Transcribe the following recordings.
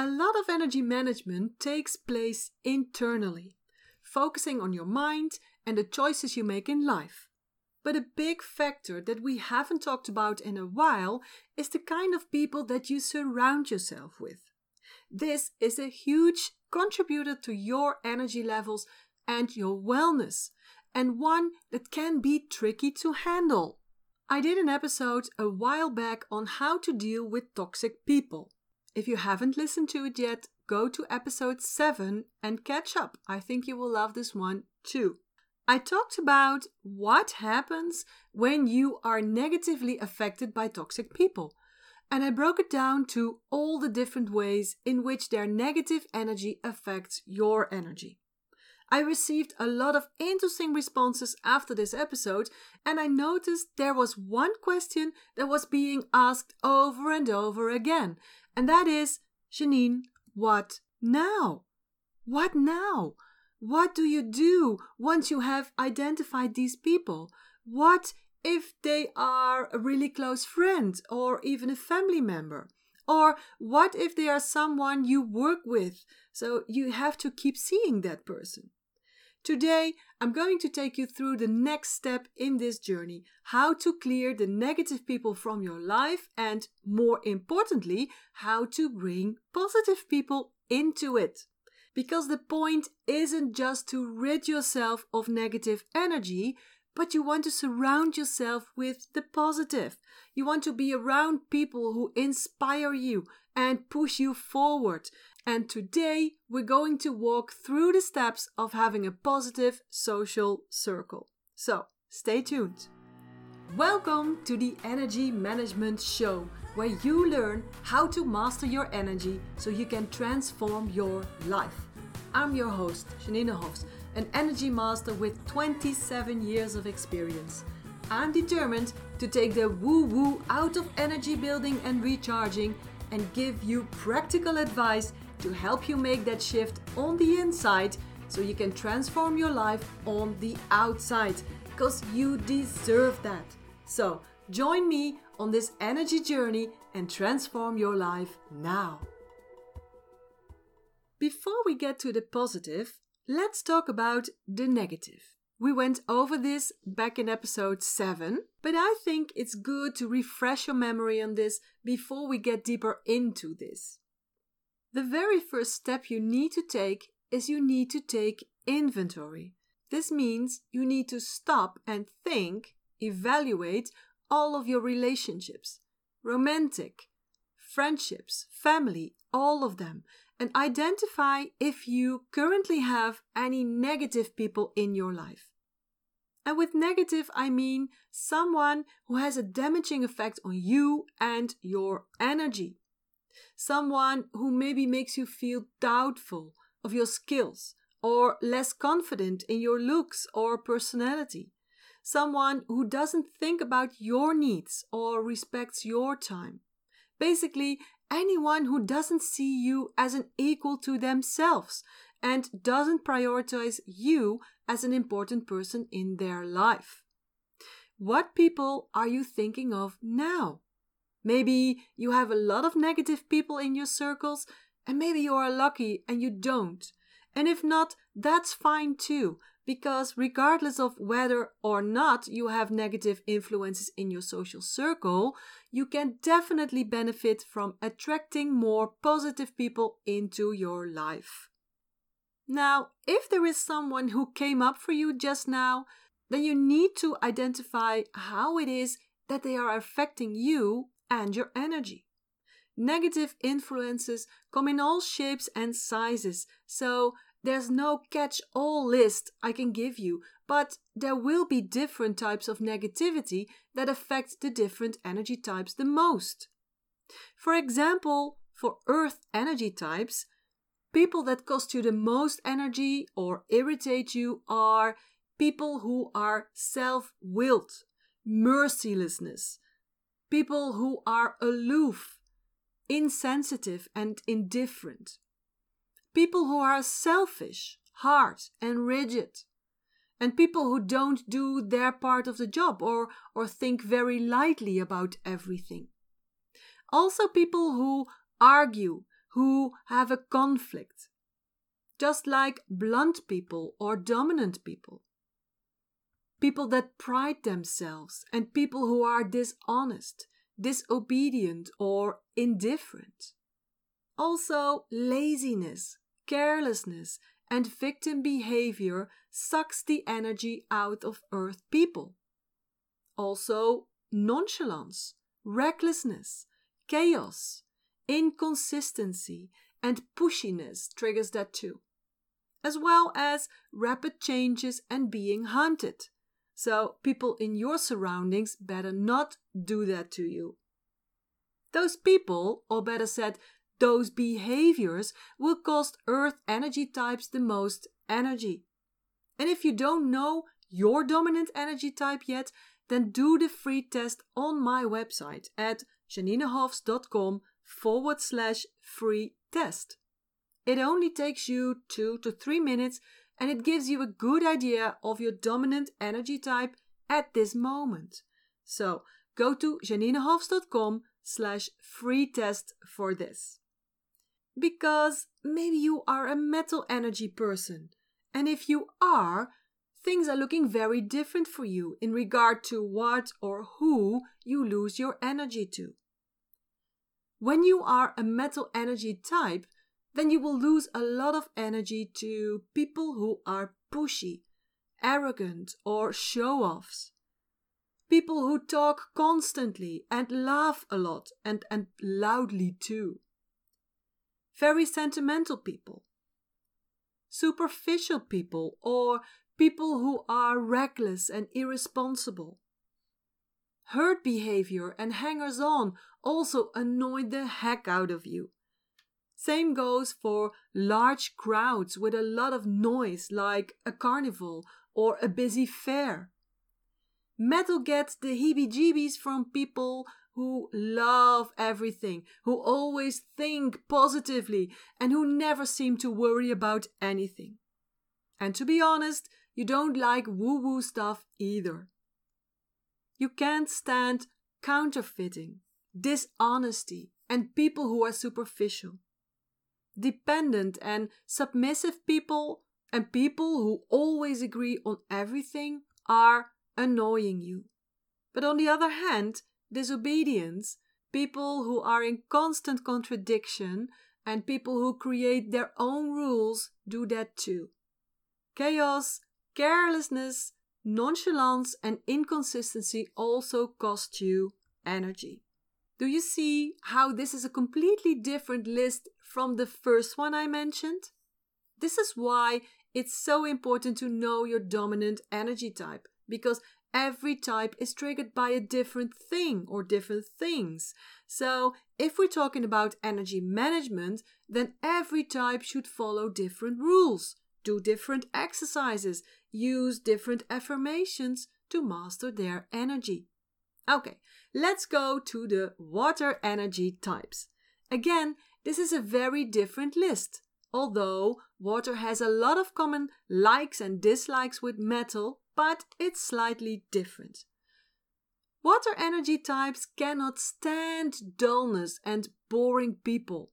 A lot of energy management takes place internally, focusing on your mind and the choices you make in life. But a big factor that we haven't talked about in a while is the kind of people that you surround yourself with. This is a huge contributor to your energy levels and your wellness, and one that can be tricky to handle. I did an episode a while back on how to deal with toxic people. If you haven't listened to it yet, go to episode 7 and catch up. I think you will love this one too. I talked about what happens when you are negatively affected by toxic people. And I broke it down to all the different ways in which their negative energy affects your energy. I received a lot of interesting responses after this episode, and I noticed there was one question that was being asked over and over again, and that is Janine, what now? What now? What do you do once you have identified these people? What if they are a really close friend or even a family member? Or what if they are someone you work with? So you have to keep seeing that person. Today, I'm going to take you through the next step in this journey how to clear the negative people from your life, and more importantly, how to bring positive people into it. Because the point isn't just to rid yourself of negative energy, but you want to surround yourself with the positive. You want to be around people who inspire you and push you forward and today we're going to walk through the steps of having a positive social circle. So stay tuned. Welcome to the Energy Management Show, where you learn how to master your energy so you can transform your life. I'm your host, Janine Hofs, an energy master with 27 years of experience. I'm determined to take the woo woo out of energy building and recharging and give you practical advice to help you make that shift on the inside so you can transform your life on the outside because you deserve that. So, join me on this energy journey and transform your life now. Before we get to the positive, let's talk about the negative. We went over this back in episode 7, but I think it's good to refresh your memory on this before we get deeper into this. The very first step you need to take is you need to take inventory. This means you need to stop and think, evaluate all of your relationships romantic, friendships, family, all of them, and identify if you currently have any negative people in your life. And with negative, I mean someone who has a damaging effect on you and your energy. Someone who maybe makes you feel doubtful of your skills or less confident in your looks or personality. Someone who doesn't think about your needs or respects your time. Basically, anyone who doesn't see you as an equal to themselves and doesn't prioritize you as an important person in their life. What people are you thinking of now? Maybe you have a lot of negative people in your circles, and maybe you are lucky and you don't. And if not, that's fine too, because regardless of whether or not you have negative influences in your social circle, you can definitely benefit from attracting more positive people into your life. Now, if there is someone who came up for you just now, then you need to identify how it is that they are affecting you and your energy. Negative influences come in all shapes and sizes, so there's no catch all list I can give you, but there will be different types of negativity that affect the different energy types the most. For example, for earth energy types, people that cost you the most energy or irritate you are people who are self willed, mercilessness, people who are aloof, insensitive, and indifferent, people who are selfish, hard, and rigid, and people who don't do their part of the job or, or think very lightly about everything. Also, people who argue, who have a conflict, just like blunt people or dominant people. People that pride themselves and people who are dishonest, disobedient, or indifferent. Also, laziness, carelessness, and victim behavior sucks the energy out of earth people. Also, nonchalance, recklessness, chaos, inconsistency, and pushiness triggers that too, as well as rapid changes and being hunted. So, people in your surroundings better not do that to you. Those people, or better said, those behaviors, will cost Earth energy types the most energy. And if you don't know your dominant energy type yet, then do the free test on my website at janinehofs.com forward slash free test. It only takes you two to three minutes and it gives you a good idea of your dominant energy type at this moment. So go to janinehofs.com slash free test for this. Because maybe you are a metal energy person. And if you are, things are looking very different for you in regard to what or who you lose your energy to. When you are a metal energy type, then you will lose a lot of energy to people who are pushy, arrogant, or show offs. People who talk constantly and laugh a lot and, and loudly too. Very sentimental people. Superficial people or people who are reckless and irresponsible. Hurt behavior and hangers on also annoy the heck out of you. Same goes for large crowds with a lot of noise, like a carnival or a busy fair. Metal gets the heebie jeebies from people who love everything, who always think positively, and who never seem to worry about anything. And to be honest, you don't like woo woo stuff either. You can't stand counterfeiting, dishonesty, and people who are superficial. Dependent and submissive people and people who always agree on everything are annoying you. But on the other hand, disobedience, people who are in constant contradiction, and people who create their own rules do that too. Chaos, carelessness, nonchalance, and inconsistency also cost you energy. Do you see how this is a completely different list from the first one I mentioned? This is why it's so important to know your dominant energy type because every type is triggered by a different thing or different things. So, if we're talking about energy management, then every type should follow different rules, do different exercises, use different affirmations to master their energy. Okay, let's go to the water energy types. Again, this is a very different list. Although water has a lot of common likes and dislikes with metal, but it's slightly different. Water energy types cannot stand dullness and boring people.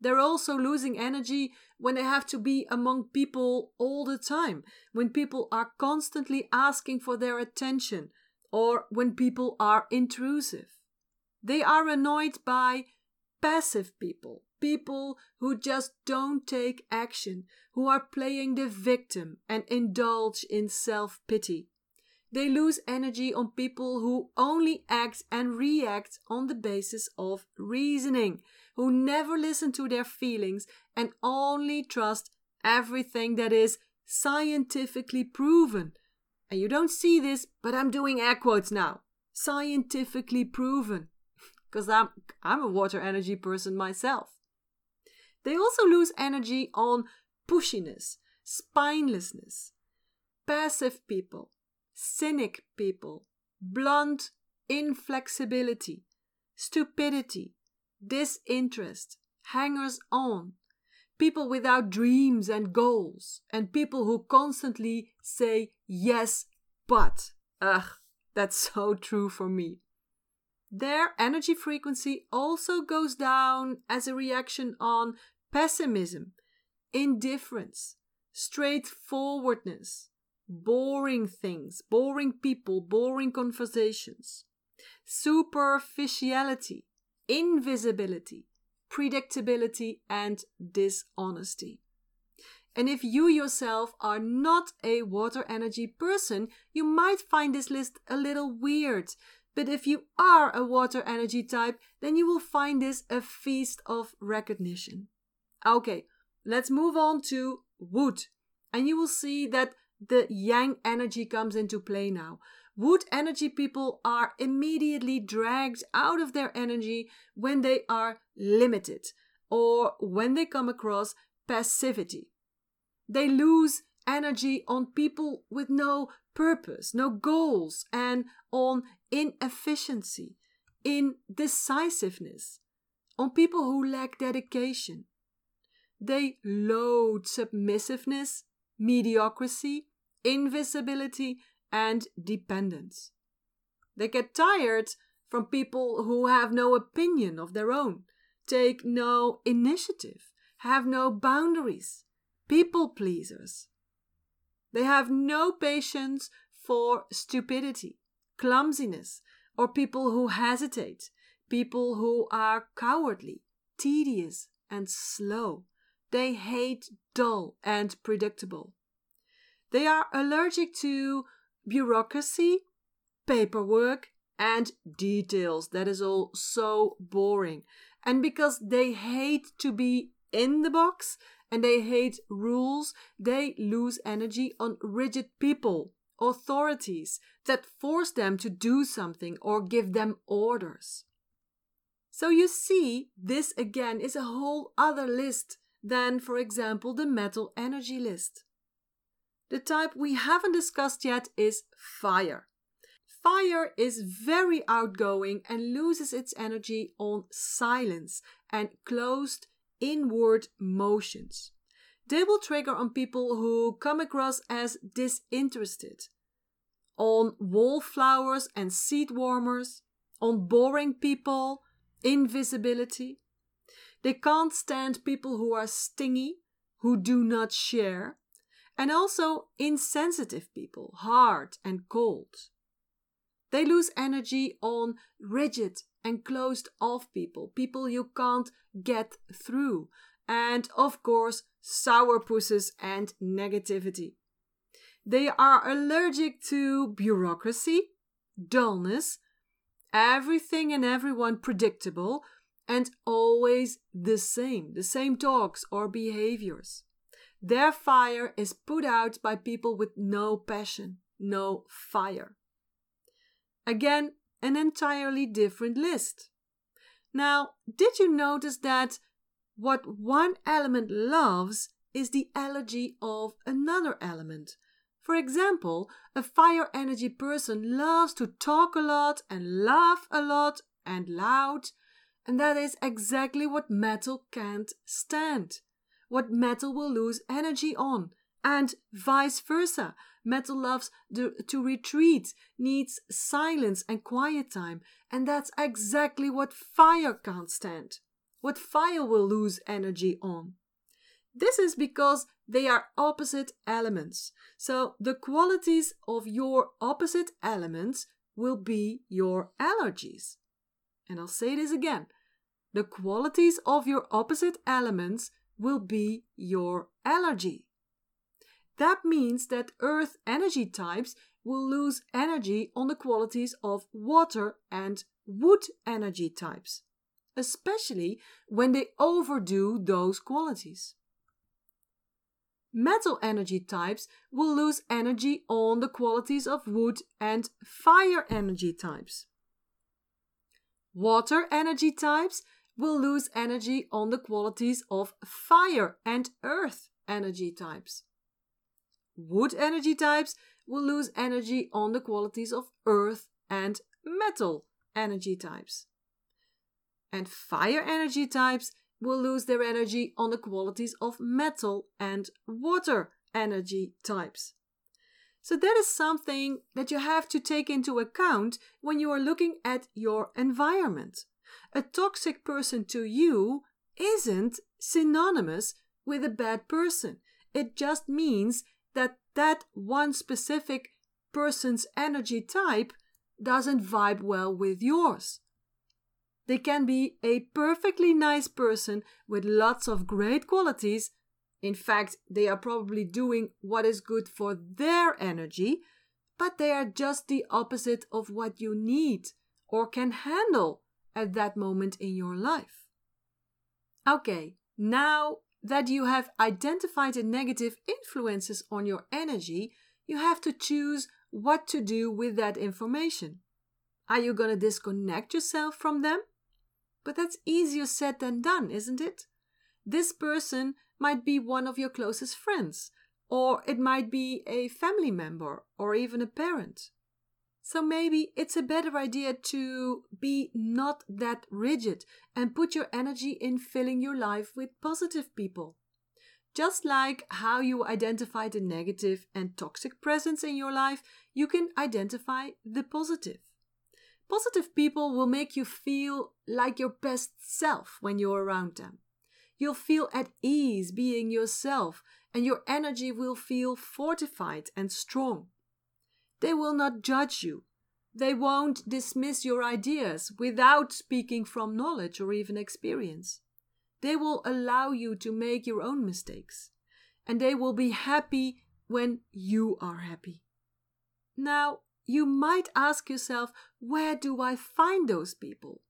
They're also losing energy when they have to be among people all the time, when people are constantly asking for their attention, or when people are intrusive. They are annoyed by passive people, people who just don't take action, who are playing the victim and indulge in self pity. They lose energy on people who only act and react on the basis of reasoning, who never listen to their feelings and only trust everything that is scientifically proven. And you don't see this, but I'm doing air quotes now. Scientifically proven. Because I'm, I'm a water energy person myself. They also lose energy on pushiness, spinelessness, passive people, cynic people, blunt inflexibility, stupidity, disinterest, hangers on, people without dreams and goals, and people who constantly say yes, but. Ugh, that's so true for me. their energy frequency also goes down as a reaction on pessimism, indifference, straightforwardness, boring things, boring people, boring conversations, superficiality, invisibility, predictability, and dishonesty. And if you yourself are not a water energy person, you might find this list a little weird. But if you are a water energy type, then you will find this a feast of recognition. Okay, let's move on to wood. And you will see that the yang energy comes into play now. Wood energy people are immediately dragged out of their energy when they are limited or when they come across passivity. They lose energy on people with no purpose, no goals, and on inefficiency, indecisiveness, on people who lack dedication. They load submissiveness, mediocrity, invisibility, and dependence. They get tired from people who have no opinion of their own, take no initiative, have no boundaries, people pleasers. They have no patience for stupidity, clumsiness, or people who hesitate, people who are cowardly, tedious, and slow. They hate dull and predictable. They are allergic to bureaucracy, paperwork, and details. That is all so boring. And because they hate to be in the box and they hate rules, they lose energy on rigid people, authorities that force them to do something or give them orders. So you see, this again is a whole other list than, for example, the metal energy list. The type we haven't discussed yet is fire. Fire is very outgoing and loses its energy on silence and closed inward motions. They will trigger on people who come across as disinterested, on wallflowers and seed warmers, on boring people, invisibility. They can't stand people who are stingy, who do not share, and also insensitive people, hard and cold. They lose energy on rigid and closed off people, people you can't get through, and of course, sourpusses and negativity. They are allergic to bureaucracy, dullness, everything and everyone predictable, and always the same, the same talks or behaviors. Their fire is put out by people with no passion, no fire. Again, an entirely different list. Now, did you notice that what one element loves is the allergy of another element? For example, a fire energy person loves to talk a lot and laugh a lot and loud, and that is exactly what metal can't stand what metal will lose energy on, and vice versa. Metal loves to retreat, needs silence and quiet time, and that's exactly what fire can't stand. What fire will lose energy on. This is because they are opposite elements. So the qualities of your opposite elements will be your allergies. And I'll say this again. The qualities of your opposite elements will be your allergy. That means that earth energy types will lose energy on the qualities of water and wood energy types, especially when they overdo those qualities. Metal energy types will lose energy on the qualities of wood and fire energy types. Water energy types will lose energy on the qualities of fire and earth energy types. Wood energy types will lose energy on the qualities of earth and metal energy types. And fire energy types will lose their energy on the qualities of metal and water energy types. So, that is something that you have to take into account when you are looking at your environment. A toxic person to you isn't synonymous with a bad person. It just means that that one specific person's energy type doesn't vibe well with yours. They can be a perfectly nice person with lots of great qualities. In fact, they are probably doing what is good for their energy, but they are just the opposite of what you need or can handle at that moment in your life. Okay, now that you have identified the negative influences on your energy, you have to choose what to do with that information. Are you going to disconnect yourself from them? But that's easier said than done, isn't it? This person might be one of your closest friends, or it might be a family member, or even a parent. So maybe it's a better idea to be not that rigid and put your energy in filling your life with positive people. Just like how you identify the negative and toxic presence in your life, you can identify the positive. Positive people will make you feel like your best self when you're around them. You'll feel at ease being yourself, and your energy will feel fortified and strong. They will not judge you. They won't dismiss your ideas without speaking from knowledge or even experience. They will allow you to make your own mistakes, and they will be happy when you are happy. Now, you might ask yourself, where do I find those people?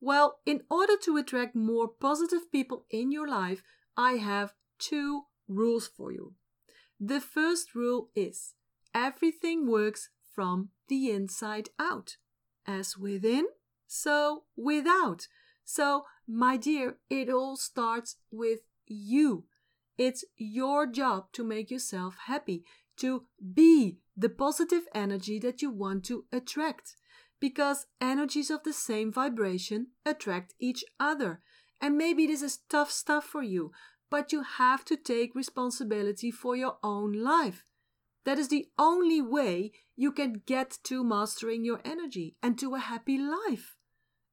Well, in order to attract more positive people in your life, I have two rules for you. The first rule is everything works from the inside out. As within, so without. So, my dear, it all starts with you. It's your job to make yourself happy, to be the positive energy that you want to attract. Because energies of the same vibration attract each other. And maybe this is tough stuff for you, but you have to take responsibility for your own life. That is the only way you can get to mastering your energy and to a happy life.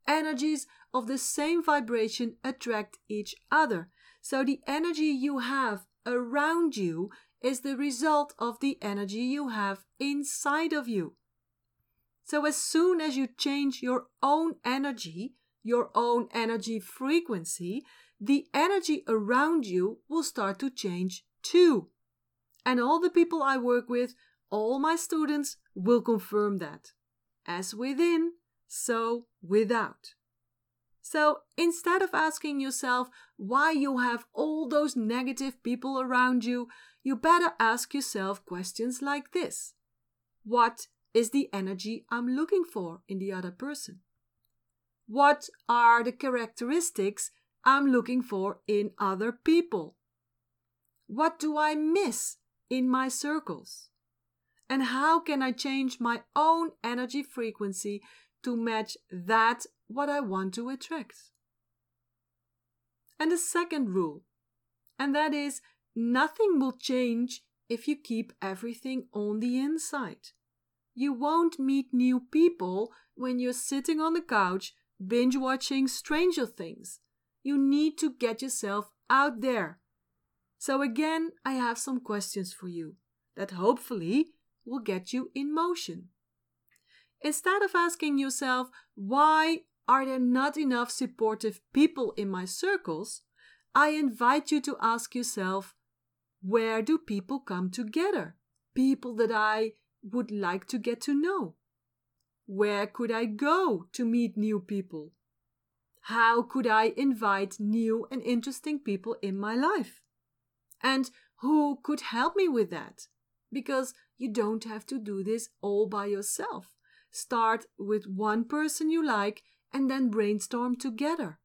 Energies of the same vibration attract each other. So the energy you have around you is the result of the energy you have inside of you. So, as soon as you change your own energy, your own energy frequency, the energy around you will start to change too. And all the people I work with, all my students, will confirm that. As within, so without. So instead of asking yourself why you have all those negative people around you, you better ask yourself questions like this What is the energy I'm looking for in the other person? What are the characteristics I'm looking for in other people? What do I miss in my circles? And how can I change my own energy frequency to match that what I want to attract? And the second rule, and that is Nothing will change if you keep everything on the inside. You won't meet new people when you're sitting on the couch binge watching Stranger Things. You need to get yourself out there. So, again, I have some questions for you that hopefully will get you in motion. Instead of asking yourself, why are there not enough supportive people in my circles? I invite you to ask yourself, where do people come together? People that I would like to get to know. Where could I go to meet new people? How could I invite new and interesting people in my life? And who could help me with that? Because you don't have to do this all by yourself. Start with one person you like and then brainstorm together.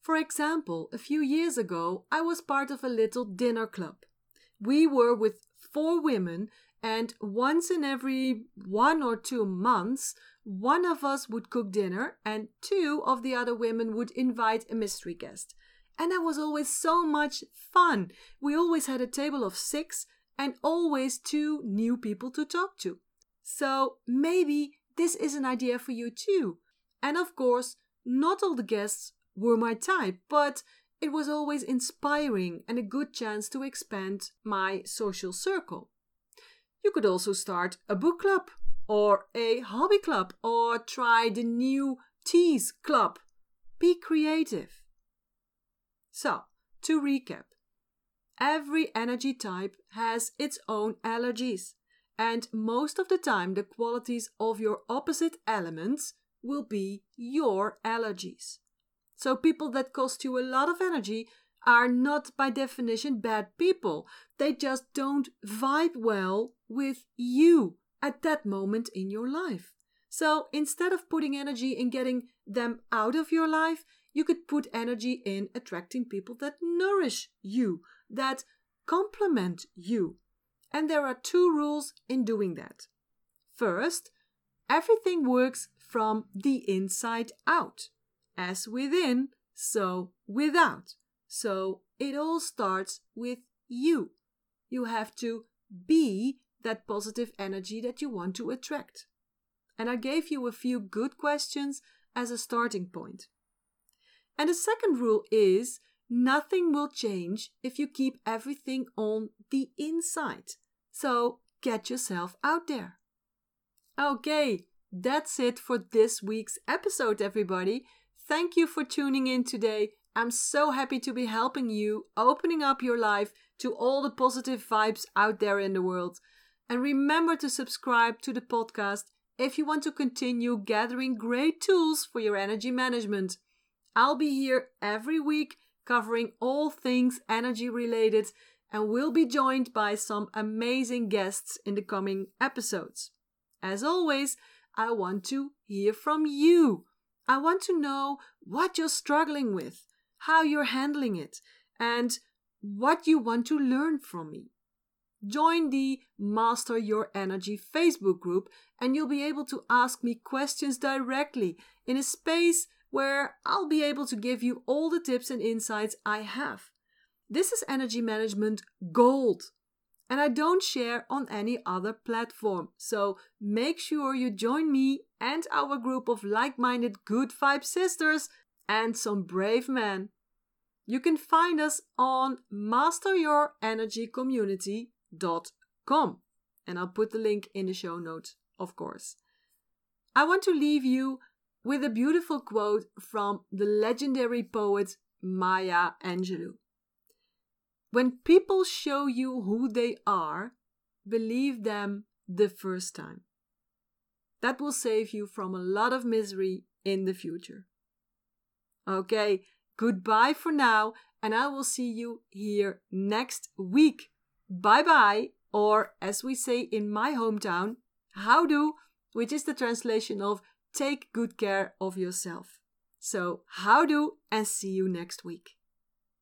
For example, a few years ago, I was part of a little dinner club. We were with four women, and once in every one or two months, one of us would cook dinner, and two of the other women would invite a mystery guest. And that was always so much fun. We always had a table of six, and always two new people to talk to. So maybe this is an idea for you too. And of course, not all the guests were my type, but it was always inspiring and a good chance to expand my social circle. You could also start a book club or a hobby club or try the new teas club. Be creative. So, to recap, every energy type has its own allergies, and most of the time, the qualities of your opposite elements will be your allergies. So, people that cost you a lot of energy are not by definition bad people. They just don't vibe well with you at that moment in your life. So instead of putting energy in getting them out of your life, you could put energy in attracting people that nourish you, that complement you. And there are two rules in doing that. First, everything works from the inside out. As within, so without. So it all starts with you. You have to be that positive energy that you want to attract. And I gave you a few good questions as a starting point. And the second rule is nothing will change if you keep everything on the inside. So get yourself out there. Okay, that's it for this week's episode, everybody. Thank you for tuning in today. I'm so happy to be helping you, opening up your life to all the positive vibes out there in the world. And remember to subscribe to the podcast if you want to continue gathering great tools for your energy management. I'll be here every week covering all things energy related and will be joined by some amazing guests in the coming episodes. As always, I want to hear from you. I want to know what you're struggling with how you're handling it, and what you want to learn from me. Join the Master Your Energy Facebook group, and you'll be able to ask me questions directly in a space where I'll be able to give you all the tips and insights I have. This is energy management gold, and I don't share on any other platform. So make sure you join me and our group of like minded good vibe sisters and some brave men. You can find us on masteryourenergycommunity.com and I'll put the link in the show notes, of course. I want to leave you with a beautiful quote from the legendary poet Maya Angelou. When people show you who they are, believe them the first time. That will save you from a lot of misery in the future. Okay, goodbye for now, and I will see you here next week. Bye bye, or as we say in my hometown, houdoe, which is the translation of take good care of yourself. So, houdoe, and see you next week.